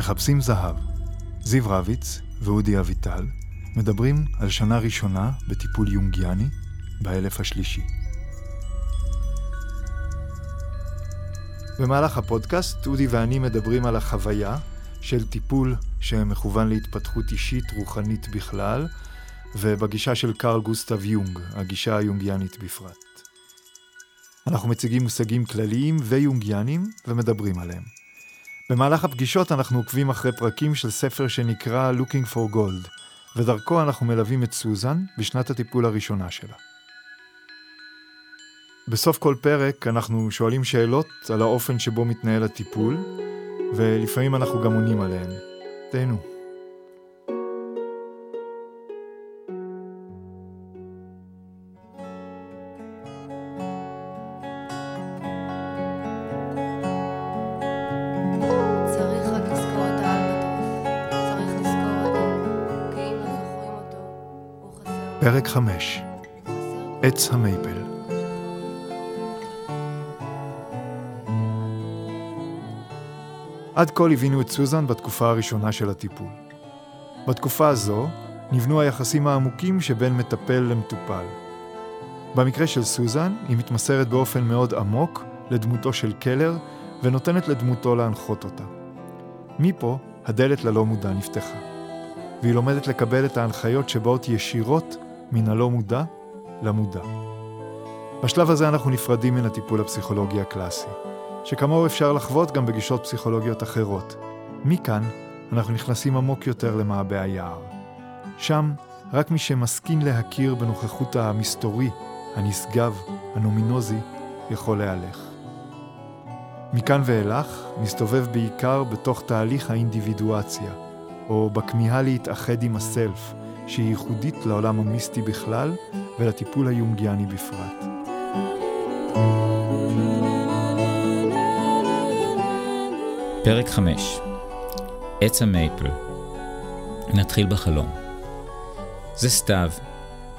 מחפשים זהב. זיו רביץ ואודי אביטל מדברים על שנה ראשונה בטיפול יונגיאני באלף השלישי. במהלך הפודקאסט אודי ואני מדברים על החוויה של טיפול שמכוון להתפתחות אישית רוחנית בכלל, ובגישה של קרל גוסטב יונג, הגישה היונגיאנית בפרט. אנחנו מציגים מושגים כלליים ויונגיאנים ומדברים עליהם. במהלך הפגישות אנחנו עוקבים אחרי פרקים של ספר שנקרא Looking for Gold, ודרכו אנחנו מלווים את סוזן בשנת הטיפול הראשונה שלה. בסוף כל פרק אנחנו שואלים שאלות על האופן שבו מתנהל הטיפול, ולפעמים אנחנו גם עונים עליהן. תהנו. פרק 5 חסר עץ המייפל עד כה ליווינו את סוזן בתקופה הראשונה של הטיפול. בתקופה הזו נבנו היחסים העמוקים שבין מטפל למטופל. במקרה של סוזן, היא מתמסרת באופן מאוד עמוק לדמותו של קלר ונותנת לדמותו להנחות אותה. מפה הדלת ללא מודע נפתחה, והיא לומדת לקבל את ההנחיות שבאות ישירות מן הלא מודע למודע. בשלב הזה אנחנו נפרדים מן הטיפול הפסיכולוגי הקלאסי, שכמוהו אפשר לחוות גם בגישות פסיכולוגיות אחרות. מכאן אנחנו נכנסים עמוק יותר למעבה היער. שם רק מי שמשכין להכיר בנוכחות המסתורי, הנשגב, הנומינוזי, יכול להלך. מכאן ואילך נסתובב בעיקר בתוך תהליך האינדיבידואציה, או בכמיהה להתאחד עם הסלף, שהיא ייחודית לעולם המיסטי בכלל ולטיפול היונגיאני בפרט. פרק 5 עץ המייפל נתחיל בחלום. זה סתיו.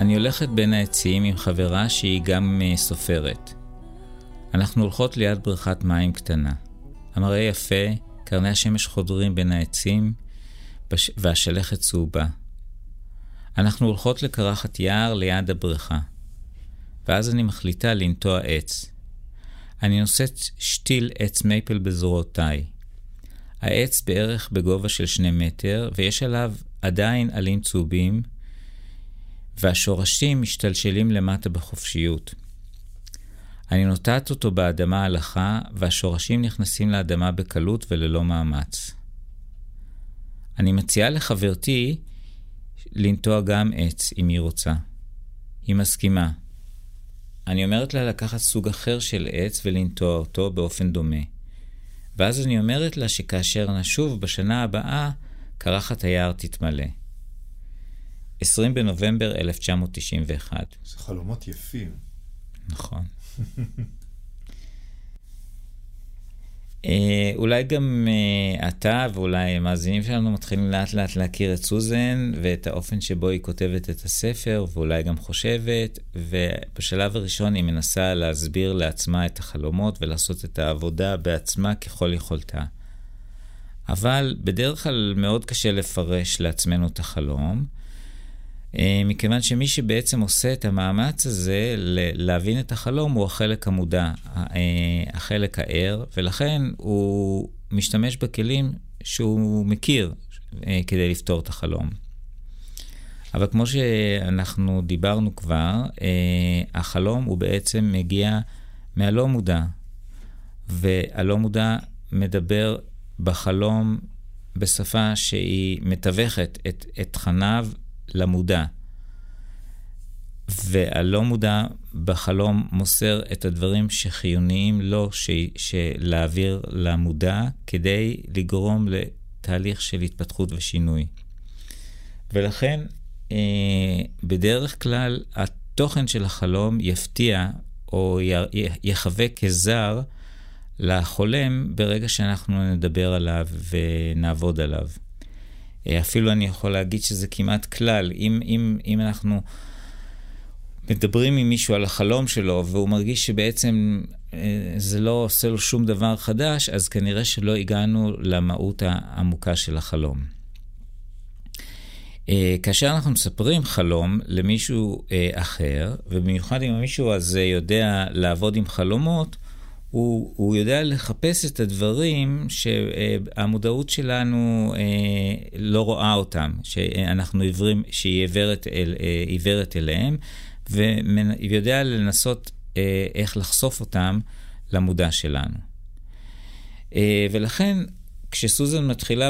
אני הולכת בין העצים עם חברה שהיא גם אה, סופרת. אנחנו הולכות ליד בריכת מים קטנה. המראה יפה, קרני השמש חודרים בין העצים. והשלכת צהובה. אנחנו הולכות לקרחת יער ליד הבריכה. ואז אני מחליטה לנטוע עץ. אני נושאת שתיל עץ מייפל בזרועותיי. העץ בערך בגובה של שני מטר, ויש עליו עדיין עלים צהובים, והשורשים משתלשלים למטה בחופשיות. אני נוטעת אותו באדמה הלכה, והשורשים נכנסים לאדמה בקלות וללא מאמץ. אני מציעה לחברתי לנטוע גם עץ, אם היא רוצה. היא מסכימה. אני אומרת לה לקחת סוג אחר של עץ ולנטוע אותו באופן דומה. ואז אני אומרת לה שכאשר נשוב בשנה הבאה, קרחת היער תתמלא. 20 בנובמבר 1991. זה חלומות יפים. נכון. אה, אולי גם אה, אתה ואולי המאזינים שלנו מתחילים לאט לאט להכיר את סוזן ואת האופן שבו היא כותבת את הספר ואולי גם חושבת ובשלב הראשון היא מנסה להסביר לעצמה את החלומות ולעשות את העבודה בעצמה ככל יכולתה. אבל בדרך כלל מאוד קשה לפרש לעצמנו את החלום, מכיוון שמי שבעצם עושה את המאמץ הזה להבין את החלום הוא החלק המודע, אה, החלק הער, ולכן הוא משתמש בכלים שהוא מכיר אה, כדי לפתור את החלום. אבל כמו שאנחנו דיברנו כבר, החלום הוא בעצם מגיע מהלא מודע, והלא מודע מדבר בחלום בשפה שהיא מתווכת את, את תכניו למודע. והלא מודע בחלום מוסר את הדברים שחיוניים לו ש... להעביר למודע כדי לגרום לתהליך של התפתחות ושינוי. ולכן, אה, בדרך כלל, התוכן של החלום יפתיע או יחווה כזר לחולם ברגע שאנחנו נדבר עליו ונעבוד עליו. אפילו אני יכול להגיד שזה כמעט כלל. אם, אם, אם אנחנו מדברים עם מישהו על החלום שלו, והוא מרגיש שבעצם זה לא עושה לו שום דבר חדש, אז כנראה שלא הגענו למהות העמוקה של החלום. כאשר אנחנו מספרים חלום למישהו אחר, ובמיוחד אם המישהו הזה יודע לעבוד עם חלומות, הוא, הוא יודע לחפש את הדברים שהמודעות שלנו אה, לא רואה אותם, שאנחנו עיוורים, שהיא עיוורת, אל, אה, עיוורת אליהם, ויודע לנסות אה, איך לחשוף אותם למודע שלנו. ולכן, כשסוזן מתחילה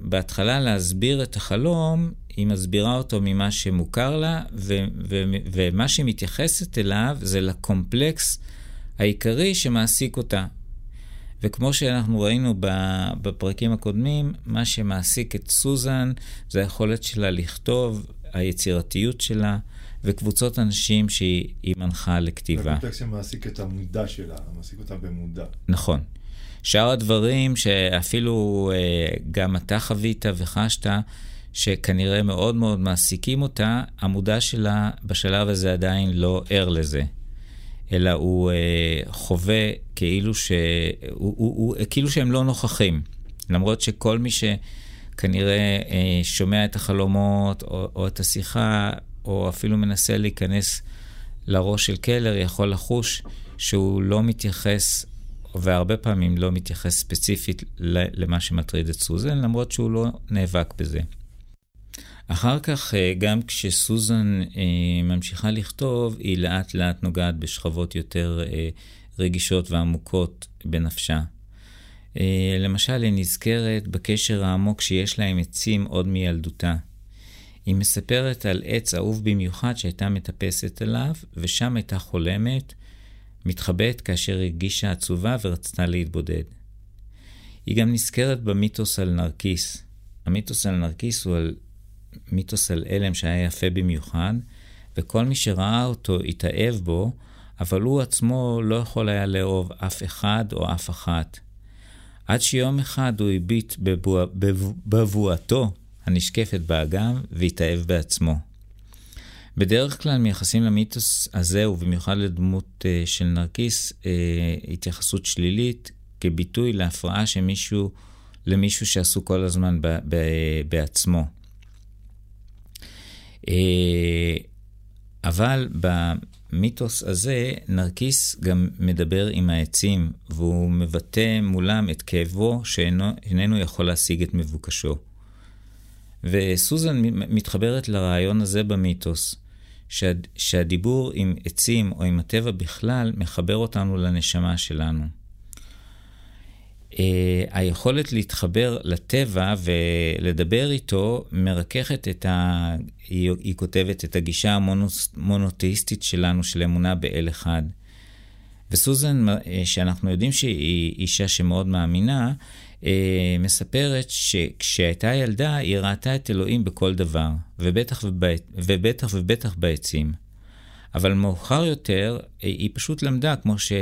בהתחלה להסביר את החלום, היא מסבירה אותו ממה שמוכר לה, ו, ו, ומה שהיא מתייחסת אליו זה לקומפלקס העיקרי שמעסיק אותה. וכמו שאנחנו ראינו בפרקים הקודמים, מה שמעסיק את סוזן זה היכולת שלה לכתוב, היצירתיות שלה, וקבוצות אנשים שהיא מנחה לכתיבה. הקונטקסט שמעסיק את המודע שלה, מעסיק אותה במודע. נכון. שאר הדברים שאפילו אה, גם אתה חווית וחשת, שכנראה מאוד מאוד מעסיקים אותה, המודע שלה בשלב הזה עדיין לא ער לזה. אלא הוא אה, חווה כאילו, ש... הוא, הוא, הוא, כאילו שהם לא נוכחים. למרות שכל מי שכנראה אה, שומע את החלומות או, או את השיחה, או אפילו מנסה להיכנס לראש של קלר, יכול לחוש שהוא לא מתייחס, והרבה פעמים לא מתייחס ספציפית למה שמטריד את סוזן, למרות שהוא לא נאבק בזה. אחר כך, אה, גם כשסוזן אה, ממשיכה לכתוב, היא לאט לאט נוגעת בשכבות יותר אה, רגישות ועמוקות בנפשה. למשל, היא נזכרת בקשר העמוק שיש לה עם עצים עוד מילדותה. היא מספרת על עץ אהוב במיוחד שהייתה מטפסת עליו, ושם הייתה חולמת, מתחבאת כאשר הרגישה עצובה ורצתה להתבודד. היא גם נזכרת במיתוס על נרקיס. המיתוס על נרקיס הוא על מיתוס על אלם שהיה יפה במיוחד, וכל מי שראה אותו התאהב בו, אבל הוא עצמו לא יכול היה לאהוב אף אחד או אף אחת. עד שיום אחד הוא הביט בבוע, בבואתו הנשקפת באגם והתאהב בעצמו. בדרך כלל מייחסים למיתוס הזה, ובמיוחד לדמות uh, של נרקיס, uh, התייחסות שלילית כביטוי להפרעה שמישהו, למישהו שעשו כל הזמן ב, ב, בעצמו. אה, אבל במיתוס הזה, נרקיס גם מדבר עם העצים, והוא מבטא מולם את כאבו שאיננו יכול להשיג את מבוקשו. וסוזן מתחברת לרעיון הזה במיתוס, שה, שהדיבור עם עצים או עם הטבע בכלל מחבר אותנו לנשמה שלנו. Uh, היכולת להתחבר לטבע ולדבר איתו מרככת את ה... היא, היא כותבת את הגישה המונותאיסטית שלנו של אמונה באל אחד. וסוזן, uh, שאנחנו יודעים שהיא אישה שמאוד מאמינה, uh, מספרת שכשהייתה ילדה היא ראתה את אלוהים בכל דבר, ובטח ובט... ובטח ובטח בעצים. אבל מאוחר יותר היא פשוט למדה, כמו ש...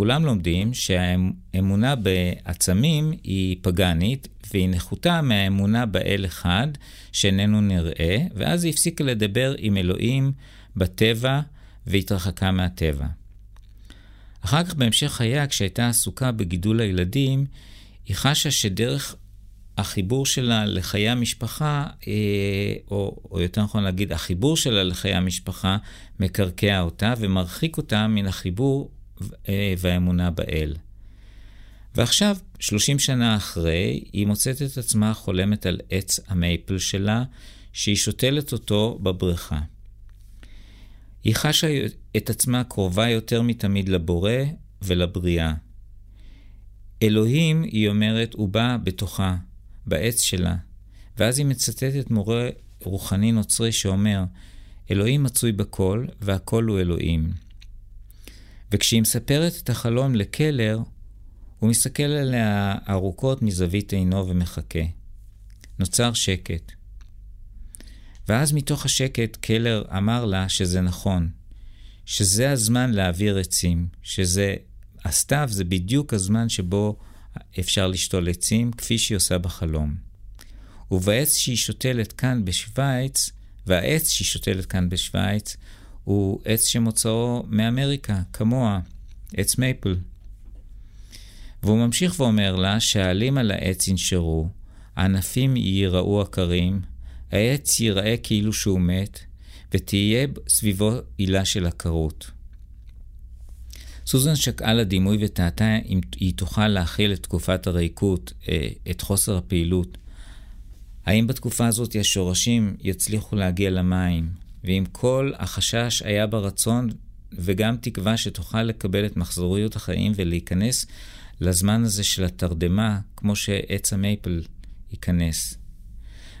כולם לומדים שהאמונה בעצמים היא פגאנית, והיא נחותה מהאמונה באל אחד שאיננו נראה, ואז היא הפסיקה לדבר עם אלוהים בטבע והתרחקה מהטבע. אחר כך, בהמשך חייה, כשהייתה עסוקה בגידול הילדים, היא חשה שדרך החיבור שלה לחיי המשפחה, אה, או, או יותר נכון להגיד, החיבור שלה לחיי המשפחה, מקרקע אותה ומרחיק אותה מן החיבור והאמונה באל. ועכשיו, 30 שנה אחרי, היא מוצאת את עצמה חולמת על עץ המייפל שלה, שהיא שותלת אותו בבריכה. היא חשה את עצמה קרובה יותר מתמיד לבורא ולבריאה. אלוהים, היא אומרת, הוא בא בתוכה, בעץ שלה. ואז היא מצטטת מורה רוחני נוצרי שאומר, אלוהים מצוי בכל, והכל הוא אלוהים. וכשהיא מספרת את החלום לקלר, הוא מסתכל עליה ארוכות מזווית עינו ומחכה. נוצר שקט. ואז מתוך השקט קלר אמר לה שזה נכון, שזה הזמן להעביר עצים, שזה, הסתיו זה בדיוק הזמן שבו אפשר לשתול עצים, כפי שהיא עושה בחלום. ובעץ שהיא שותלת כאן בשוויץ, והעץ שהיא שותלת כאן בשוויץ, הוא עץ שמוצאו מאמריקה, כמוה, עץ מייפל. והוא ממשיך ואומר לה שהעלים על העץ ינשרו, הענפים ייראו עקרים, העץ ייראה כאילו שהוא מת, ותהיה סביבו עילה של עקרות. סוזן שקעה לדימוי ותהתה אם היא תוכל להכיל את תקופת הריקות, אה, את חוסר הפעילות. האם בתקופה הזאת השורשים יצליחו להגיע למים, ואם כל החשש היה ברצון וגם תקווה שתוכל לקבל את מחזוריות החיים ולהיכנס לזמן הזה של התרדמה, כמו שעץ המייפל ייכנס.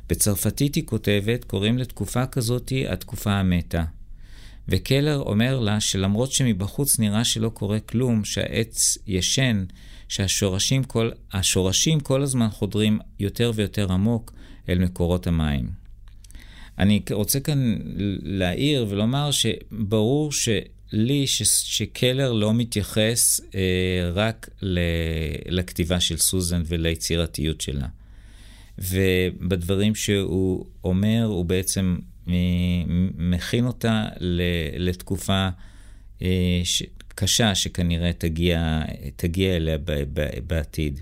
בצרפתית היא כותבת, קוראים לתקופה כזאתי התקופה המתה. וקלר אומר לה שלמרות שמבחוץ נראה שלא קורה כלום, שהעץ ישן, שהשורשים כל, כל הזמן חודרים יותר ויותר עמוק אל מקורות המים. אני רוצה כאן להעיר ולומר שברור שלי ש, שקלר לא מתייחס אה, רק ל, לכתיבה של סוזן וליצירתיות שלה. ובדברים שהוא אומר, הוא בעצם מכין אותה לתקוכה אה, קשה שכנראה תגיע, תגיע אליה בעתיד.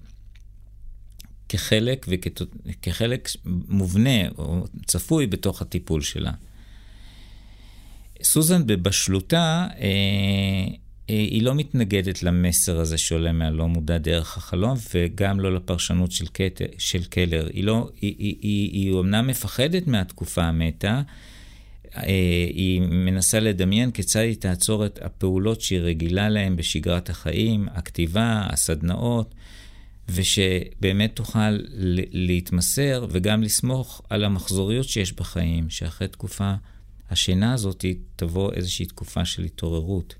כחלק, וכחלק מובנה או צפוי בתוך הטיפול שלה. סוזן בבשלותה, אה, אה, היא לא מתנגדת למסר הזה שעולה מהלא מודע דרך החלום, וגם לא לפרשנות של, קט, של קלר. היא, לא, היא, היא, היא, היא אומנם מפחדת מהתקופה המתה, אה, היא מנסה לדמיין כיצד היא תעצור את הפעולות שהיא רגילה להן בשגרת החיים, הכתיבה, הסדנאות, ושבאמת תוכל להתמסר וגם לסמוך על המחזוריות שיש בחיים, שאחרי תקופה, השינה הזאת תבוא איזושהי תקופה של התעוררות.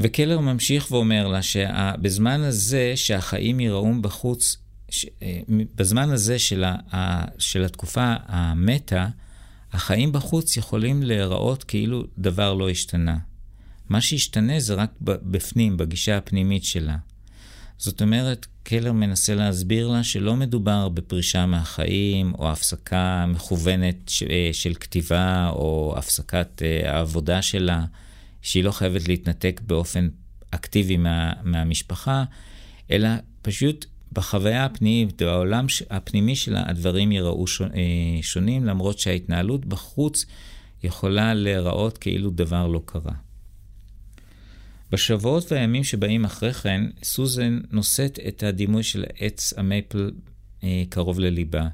וקלר ממשיך ואומר לה שבזמן הזה שהחיים ייראום בחוץ, אה, בזמן הזה של, ה, של התקופה המתה, החיים בחוץ יכולים להיראות כאילו דבר לא השתנה. מה שהשתנה זה רק בפנים, בגישה הפנימית שלה. זאת אומרת, קלר מנסה להסביר לה שלא מדובר בפרישה מהחיים, או הפסקה מכוונת אה, של כתיבה, או הפסקת אה, העבודה שלה, שהיא לא חייבת להתנתק באופן אקטיבי מה, מהמשפחה, אלא פשוט בחוויה הפנימית, בעולם הפנימי שלה, הדברים ייראו אה, שונים, למרות שההתנהלות בחוץ יכולה להיראות כאילו דבר לא קרה. בשבועות והימים שבאים אחרי כן, סוזן נושאת את הדימוי של עץ המייפל אה, קרוב לליבה,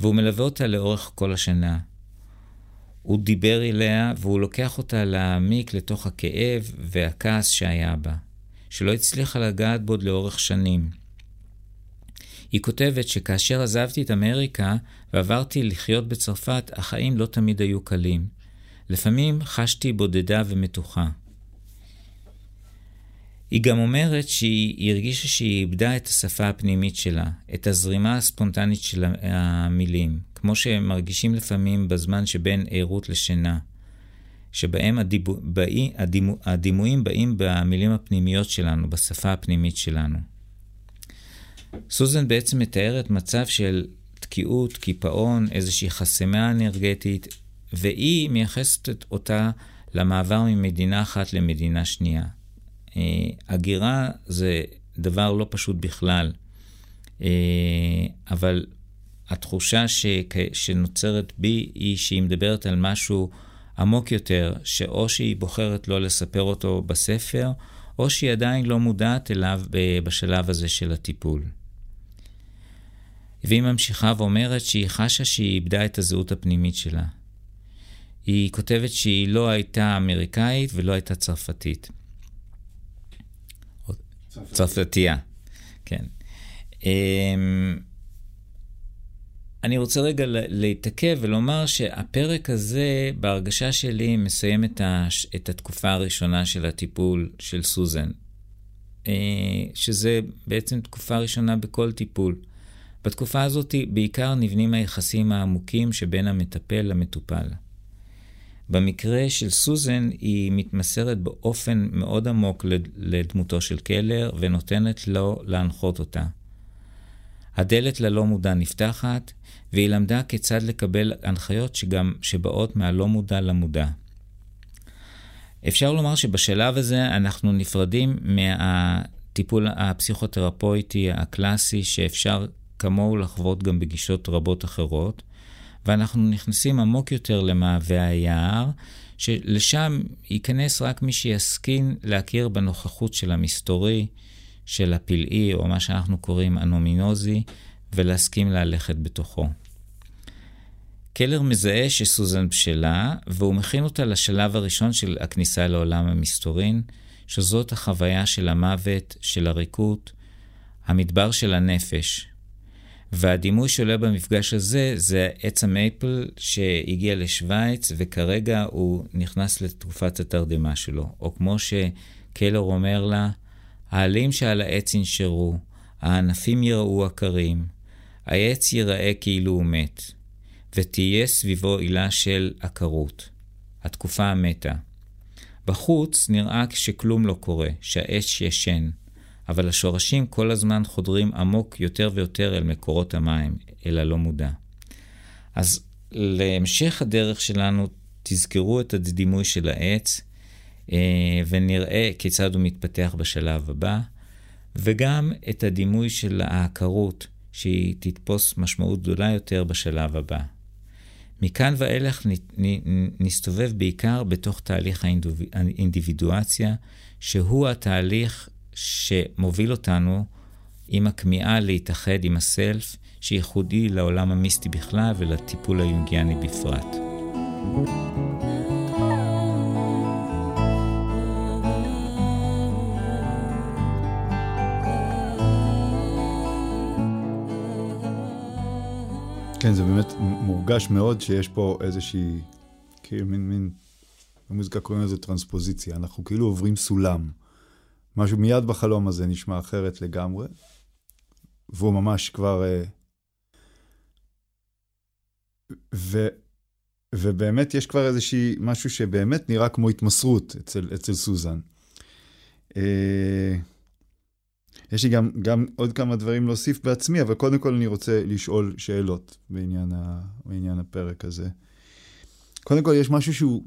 והוא מלווה אותה לאורך כל השנה. הוא דיבר אליה והוא לוקח אותה להעמיק לתוך הכאב והכעס שהיה בה, שלא הצליחה לגעת בו לאורך שנים. היא כותבת שכאשר עזבתי את אמריקה ועברתי לחיות בצרפת, החיים לא תמיד היו קלים. לפעמים חשתי בודדה ומתוחה. היא גם אומרת שהיא הרגישה שהיא איבדה את השפה הפנימית שלה, את הזרימה הספונטנית של המילים, כמו שהם מרגישים לפעמים בזמן שבין ערות לשינה, שבהם הדיבו, באי, הדימו, הדימויים באים במילים הפנימיות שלנו, בשפה הפנימית שלנו. סוזן בעצם מתארת מצב של תקיעות, קיפאון, איזושהי חסימה אנרגטית, והיא מייחסת אותה למעבר ממדינה אחת למדינה שנייה. אה, הגירה זה דבר לא פשוט בכלל, אה, אבל התחושה ש... שנוצרת בי היא שהיא מדברת על משהו עמוק יותר, שאו שהיא בוחרת לא לספר אותו בספר, או שהיא עדיין לא מודעת אליו בשלב הזה של הטיפול. והיא ממשיכה ואומרת שהיא חשה שהיא איבדה את הזהות הפנימית שלה. היא כותבת שהיא לא הייתה אמריקאית ולא הייתה צרפתית. צרפתייה, כן. אמ, אני רוצה רגע להתעכב ולומר שהפרק הזה, בהרגשה שלי, מסיים את, הש... את התקופה הראשונה של הטיפול של סוזן. אה, שזה בעצם תקופה ראשונה בכל טיפול. בתקופה הזאת בעיקר נבנים היחסים העמוקים שבין המטפל למטופל. במקרה של סוזן, היא מתמסרת באופן מאוד עמוק לדמותו של קלר ונותנת לו להנחות אותה. הדלת ללא מודע נפתחת, והיא למדה כיצד לקבל הנחיות שגם שבאות מהלא מודע למודע. אפשר לומר שבשלב הזה אנחנו נפרדים מהטיפול הפסיכותרפויטי הקלאסי שאפשר כמוהו לחוות גם בגישות רבות אחרות, ואנחנו נכנסים עמוק יותר למעווה היער, שלשם ייכנס רק מי שיסכין להכיר בנוכחות של המסתורי, של הפלאי, או מה שאנחנו קוראים הנומינוזי, ולהסכים ללכת בתוכו. קלר מזהה שסוזן בשלה, והוא מכין אותה לשלב הראשון של הכניסה לעולם המסתורין, שזאת החוויה של המוות, של הריקות, המדבר של הנפש. והדימוי שעולה במפגש הזה זה עץ המייפל שהגיע לשוויץ, וכרגע הוא נכנס לתקופת התרדמה שלו. או כמו שקלר אומר לה, העלים שעל העץ ינשרו, הענפים יראו עקרים, העץ ייראה כאילו הוא מת. ותהיה סביבו עילה של עקרות, התקופה המתה. בחוץ נראה שכלום לא קורה, שהאש ישן, אבל השורשים כל הזמן חודרים עמוק יותר ויותר אל מקורות המים, אל הלא מודע. אז להמשך הדרך שלנו, תזכרו את הדימוי של העץ, אה, ונראה כיצד הוא מתפתח בשלב הבא, וגם את הדימוי של העקרות, שהיא תתפוס משמעות גדולה יותר בשלב הבא. מכאן ואילך נסתובב בעיקר בתוך תהליך האינדיבידואציה, שהוא התהליך שמוביל אותנו עם הכמיהה להתאחד עם הסלף, שייחודי לעולם המיסטי בכלל ולטיפול היונגיאני בפרט. כן, זה באמת מורגש מאוד שיש פה איזושהי, כאילו מין, מין, במוזיקה קוראים לזה טרנספוזיציה, אנחנו כאילו עוברים סולם. משהו מיד בחלום הזה נשמע אחרת לגמרי, והוא ממש כבר... אה, ו, ובאמת יש כבר איזושהי, משהו שבאמת נראה כמו התמסרות אצל, אצל סוזן. אה, יש לי גם, גם עוד כמה דברים להוסיף בעצמי, אבל קודם כל אני רוצה לשאול שאלות בעניין, ה, בעניין הפרק הזה. קודם כל, יש משהו שהוא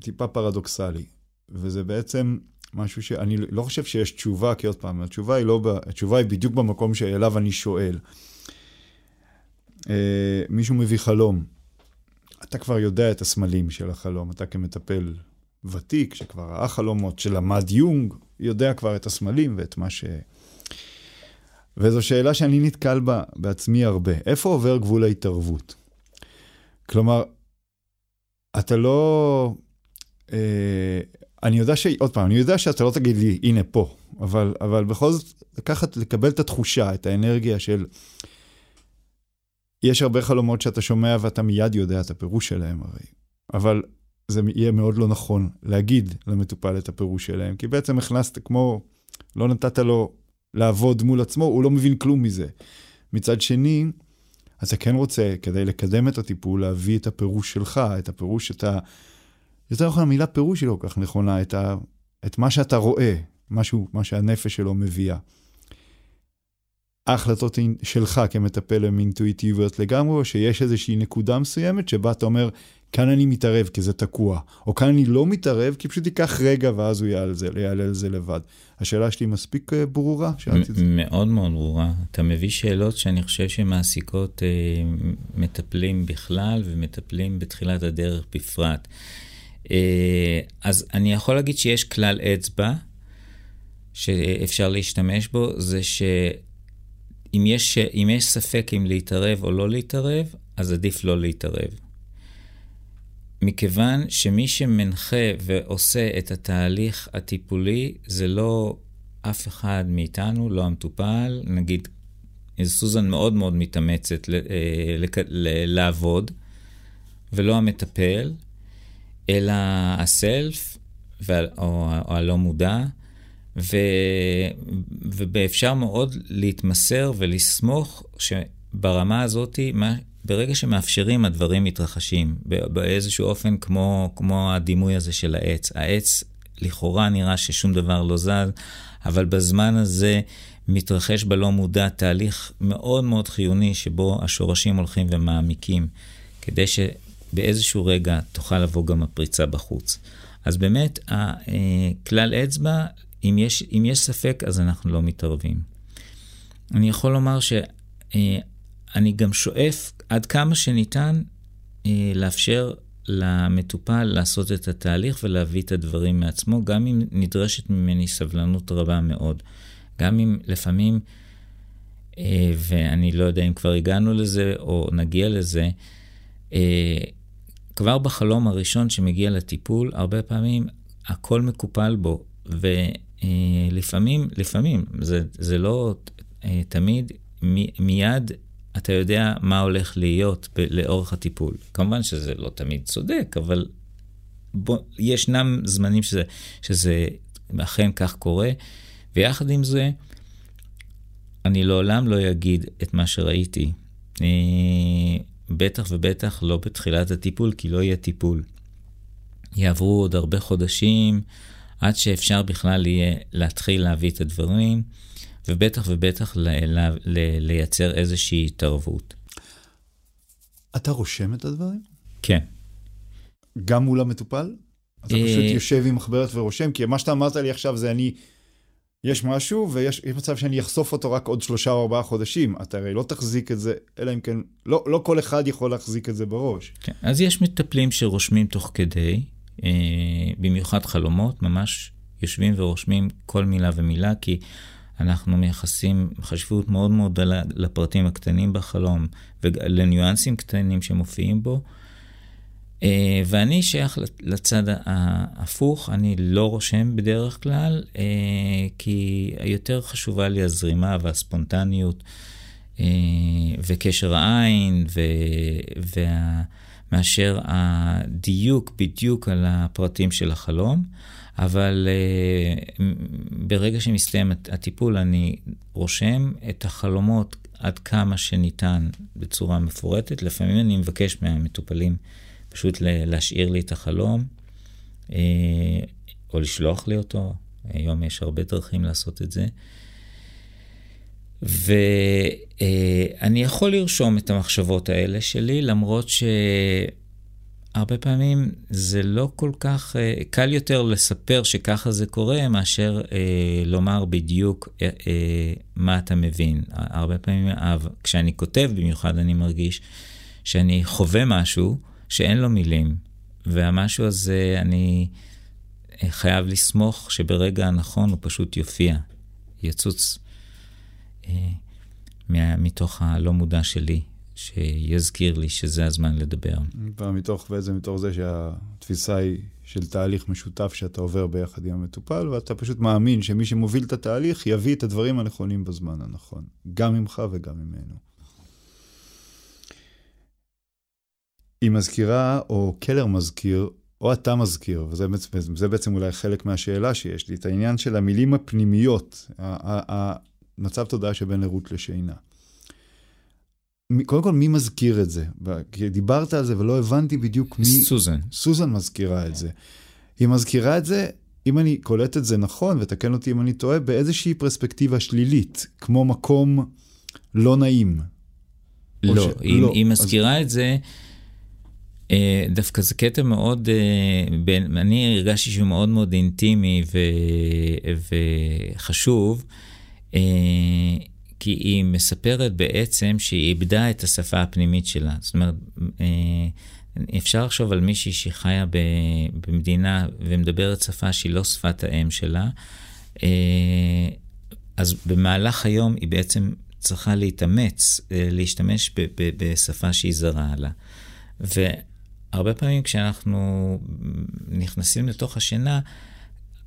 טיפה פרדוקסלי, וזה בעצם משהו שאני לא חושב שיש תשובה, כי עוד פעם, התשובה היא, לא, התשובה היא בדיוק במקום שאליו אני שואל. אה, מישהו מביא חלום, אתה כבר יודע את הסמלים של החלום, אתה כמטפל ותיק, שכבר ראה חלומות, שלמד יונג, יודע כבר את הסמלים ואת מה ש... וזו שאלה שאני נתקל בה בעצמי הרבה. איפה עובר גבול ההתערבות? כלומר, אתה לא... אה, אני יודע ש... עוד פעם, אני יודע שאתה לא תגיד לי, הנה פה, אבל, אבל בכל זאת, לקחת, לקבל את התחושה, את האנרגיה של... יש הרבה חלומות שאתה שומע ואתה מיד יודע את הפירוש שלהם הרי. אבל זה יהיה מאוד לא נכון להגיד למטופל את הפירוש שלהם, כי בעצם הכנסת כמו, לא נתת לו לעבוד מול עצמו, הוא לא מבין כלום מזה. מצד שני, אתה כן רוצה, כדי לקדם את הטיפול, להביא את הפירוש שלך, את הפירוש שאתה... יותר נכון, המילה פירוש היא לא כל כך נכונה, את, ה, את מה שאתה רואה, משהו, מה שהנפש שלו מביאה. ההחלטות שלך כמטפל הן אינטואיטיביות לגמרי, או שיש איזושהי נקודה מסוימת שבה אתה אומר, כאן אני מתערב כי זה תקוע, או כאן אני לא מתערב כי פשוט ייקח רגע ואז הוא יעלה על זה לבד. השאלה שלי מספיק אה, ברורה? מאוד מאוד ברורה. אתה מביא שאלות שאני חושב שמעסיקות אה, מטפלים בכלל ומטפלים בתחילת הדרך בפרט. אה, אז אני יכול להגיד שיש כלל אצבע שאפשר להשתמש בו, זה שאם יש, יש ספק אם להתערב או לא להתערב, אז עדיף לא להתערב. מכיוון שמי שמנחה ועושה את התהליך הטיפולי זה לא אף אחד מאיתנו, לא המטופל, נגיד סוזן מאוד מאוד מתאמצת ל, אה, ל, ל, לעבוד, ולא המטפל, אלא הסלף, או, או הלא מודע, ו, ואפשר מאוד להתמסר ולסמוך שברמה הזאת, מה, ברגע שמאפשרים, הדברים מתרחשים. באיזשהו אופן, כמו, כמו הדימוי הזה של העץ. העץ, לכאורה נראה ששום דבר לא זז, אבל בזמן הזה מתרחש בלא מודע תהליך מאוד מאוד חיוני שבו השורשים הולכים ומעמיקים, כדי שבאיזשהו רגע תוכל לבוא גם הפריצה בחוץ. אז באמת, כלל אצבע, אם יש, אם יש ספק, אז אנחנו לא מתערבים. אני יכול לומר שאני גם שואף עד כמה שניתן לאפשר למטופל לעשות את התהליך ולהביא את הדברים מעצמו, גם אם נדרשת ממני סבלנות רבה מאוד. גם אם לפעמים, אה, ואני לא יודע אם כבר הגענו לזה או נגיע לזה, אה, כבר בחלום הראשון שמגיע לטיפול, הרבה פעמים הכל מקופל בו, ולפעמים, לפעמים, זה, זה לא אה, תמיד, מיד אתה יודע מה הולך להיות ב- לאורך הטיפול. כמובן שזה לא תמיד צודק, אבל בוא, ישנם זמנים שזה, שזה אכן כך קורה, ויחד עם זה, אני לעולם לא אגיד את מה שראיתי. בטח ובטח לא בתחילת הטיפול, כי לא יהיה טיפול. יעברו עוד הרבה חודשים עד שאפשר בכלל יהיה להתחיל להביא את הדברים. ובטח ובטח ל- ל- ל- לייצר איזושהי התערבות. אתה רושם את הדברים? כן. גם מול המטופל? אתה אה, פשוט יושב עם מחברת ורושם? כי מה שאתה אמרת לי עכשיו זה אני, יש משהו ויש מצב שאני אחשוף אותו רק עוד שלושה או ארבעה חודשים. אתה הרי לא תחזיק את זה, אלא אם כן, לא, לא כל אחד יכול להחזיק את זה בראש. כן. אז יש מטפלים שרושמים תוך כדי, אה, במיוחד חלומות, ממש יושבים ורושמים כל מילה ומילה, כי אנחנו מייחסים חשיבות מאוד מאוד לפרטים הקטנים בחלום ולניואנסים קטנים שמופיעים בו. אה, ואני שייך לצד ההפוך, אני לא רושם בדרך כלל, אה, כי יותר חשובה לי הזרימה והספונטניות אה, וקשר העין, וה... מאשר הדיוק בדיוק על הפרטים של החלום. אבל uh, ברגע שמסתיים הטיפול, אני רושם את החלומות עד כמה שניתן בצורה מפורטת. לפעמים אני מבקש מהמטופלים פשוט להשאיר לי את החלום, uh, או לשלוח לי אותו. היום יש הרבה דרכים לעשות את זה. ואני uh, יכול לרשום את המחשבות האלה שלי, למרות ש... הרבה פעמים זה לא כל כך, אה, קל יותר לספר שככה זה קורה, מאשר אה, לומר בדיוק אה, אה, מה אתה מבין. הרבה פעמים, אה, כשאני כותב במיוחד, אני מרגיש שאני חווה משהו שאין לו מילים, והמשהו הזה, אני חייב לסמוך שברגע הנכון הוא פשוט יופיע, יצוץ אה, מתוך הלא מודע שלי. שיזכיר לי שזה הזמן לדבר. ומתוך, וזה מתוך זה שהתפיסה היא של תהליך משותף שאתה עובר ביחד עם המטופל, ואתה פשוט מאמין שמי שמוביל את התהליך יביא את הדברים הנכונים בזמן הנכון, גם ממך וגם ממנו. היא מזכירה, או קלר מזכיר, או אתה מזכיר, וזה בעצם, זה בעצם אולי חלק מהשאלה שיש לי, את העניין של המילים הפנימיות, המצב תודעה שבין ערות לשינה. קודם כל, מי מזכיר את זה? כי דיברת על זה ולא הבנתי בדיוק מי... סוזן. סוזן מזכירה את זה. היא מזכירה את זה, אם אני קולט את זה נכון, ותקן אותי אם אני טועה, באיזושהי פרספקטיבה שלילית, כמו מקום לא נעים. לא, ש... היא, לא. היא מזכירה אז... את זה, דווקא זה קטע מאוד, אה, אני הרגשתי שהוא מאוד מאוד אינטימי ו, וחשוב. אה, כי היא מספרת בעצם שהיא איבדה את השפה הפנימית שלה. זאת אומרת, אה, אפשר לחשוב על מישהי שחיה במדינה ומדברת שפה שהיא לא שפת האם שלה, אה, אז במהלך היום היא בעצם צריכה להתאמץ, אה, להשתמש בשפה שהיא זרה לה. והרבה פעמים כשאנחנו נכנסים לתוך השינה,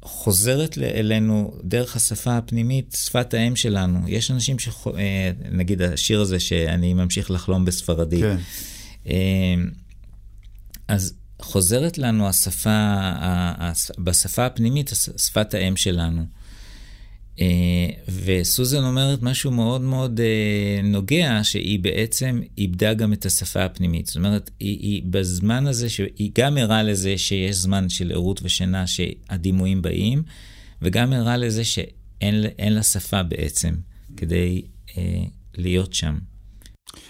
חוזרת אלינו דרך השפה הפנימית, שפת האם שלנו. יש אנשים ש... אה, נגיד השיר הזה שאני ממשיך לחלום בספרדית. כן. אה, אז חוזרת לנו השפה, בשפה הפנימית, שפת האם שלנו. אה, וסוזן אומרת משהו מאוד מאוד אה, נוגע, שהיא בעצם איבדה גם את השפה הפנימית. זאת אומרת, היא, היא בזמן הזה, היא גם ערה לזה שיש זמן של ערות ושינה שהדימויים באים, וגם ערה לזה ש... אין, אין לה שפה בעצם כדי אה, להיות שם.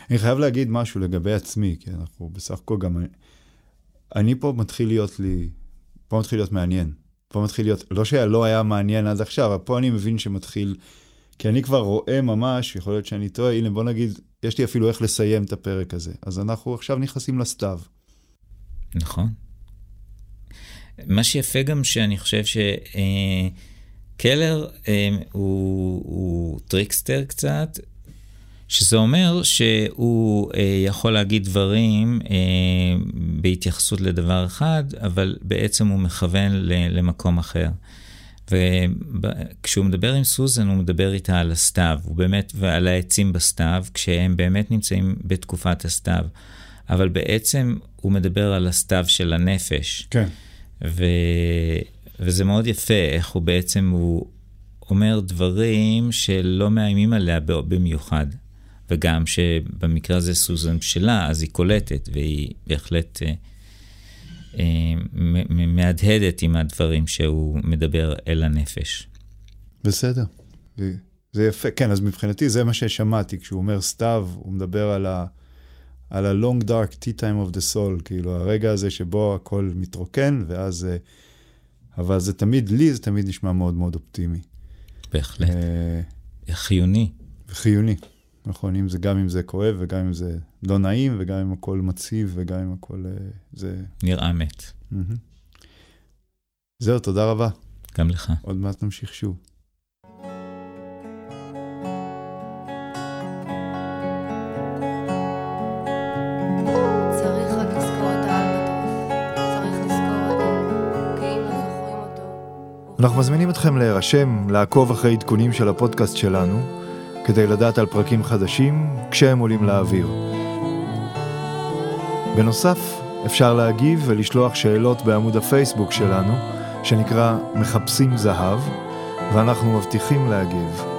אני חייב להגיד משהו לגבי עצמי, כי אנחנו בסך הכל גם... אני פה מתחיל להיות לי... פה מתחיל להיות מעניין. פה מתחיל להיות... לא שלא היה מעניין עד עכשיו, אבל פה אני מבין שמתחיל... כי אני כבר רואה ממש, יכול להיות שאני טועה, הנה בוא נגיד, יש לי אפילו איך לסיים את הפרק הזה. אז אנחנו עכשיו נכנסים לסתיו. נכון. מה שיפה גם שאני חושב שקלר אה, אה, הוא, הוא trickster קצת, שזה אומר שהוא אה, יכול להגיד דברים אה, בהתייחסות לדבר אחד, אבל בעצם הוא מכוון ל, למקום אחר. וכשהוא מדבר עם סוזן, הוא מדבר איתה על הסתיו, הוא באמת, ועל העצים בסתיו, כשהם באמת נמצאים בתקופת הסתיו. אבל בעצם הוא מדבר על הסתיו של הנפש. כן. ו... וזה מאוד יפה, איך הוא בעצם, הוא אומר דברים שלא מאיימים עליה במיוחד. וגם שבמקרה הזה סוזן שלה, אז היא קולטת, והיא בהחלט אה, אה, מהדהדת עם הדברים שהוא מדבר אל הנפש. בסדר. זה יפה, כן, אז מבחינתי זה מה ששמעתי, כשהוא אומר סתיו, הוא מדבר על ה... על ה-long dark tea time of the soul, כאילו הרגע הזה שבו הכל מתרוקן, ואז... אה, אבל זה תמיד, לי זה תמיד נשמע מאוד מאוד אופטימי. בהחלט. אה, חיוני. חיוני, נכון, אם זה, גם אם זה כואב, וגם אם זה לא נעים, וגם אם הכל מציב, וגם אם הכל... אה, זה... נראה מת. זהו, תודה רבה. גם לך. עוד מעט נמשיך שוב. אנחנו מזמינים אתכם להירשם, לעקוב אחרי עדכונים של הפודקאסט שלנו, כדי לדעת על פרקים חדשים כשהם עולים לאוויר. בנוסף, אפשר להגיב ולשלוח שאלות בעמוד הפייסבוק שלנו, שנקרא מחפשים זהב, ואנחנו מבטיחים להגיב.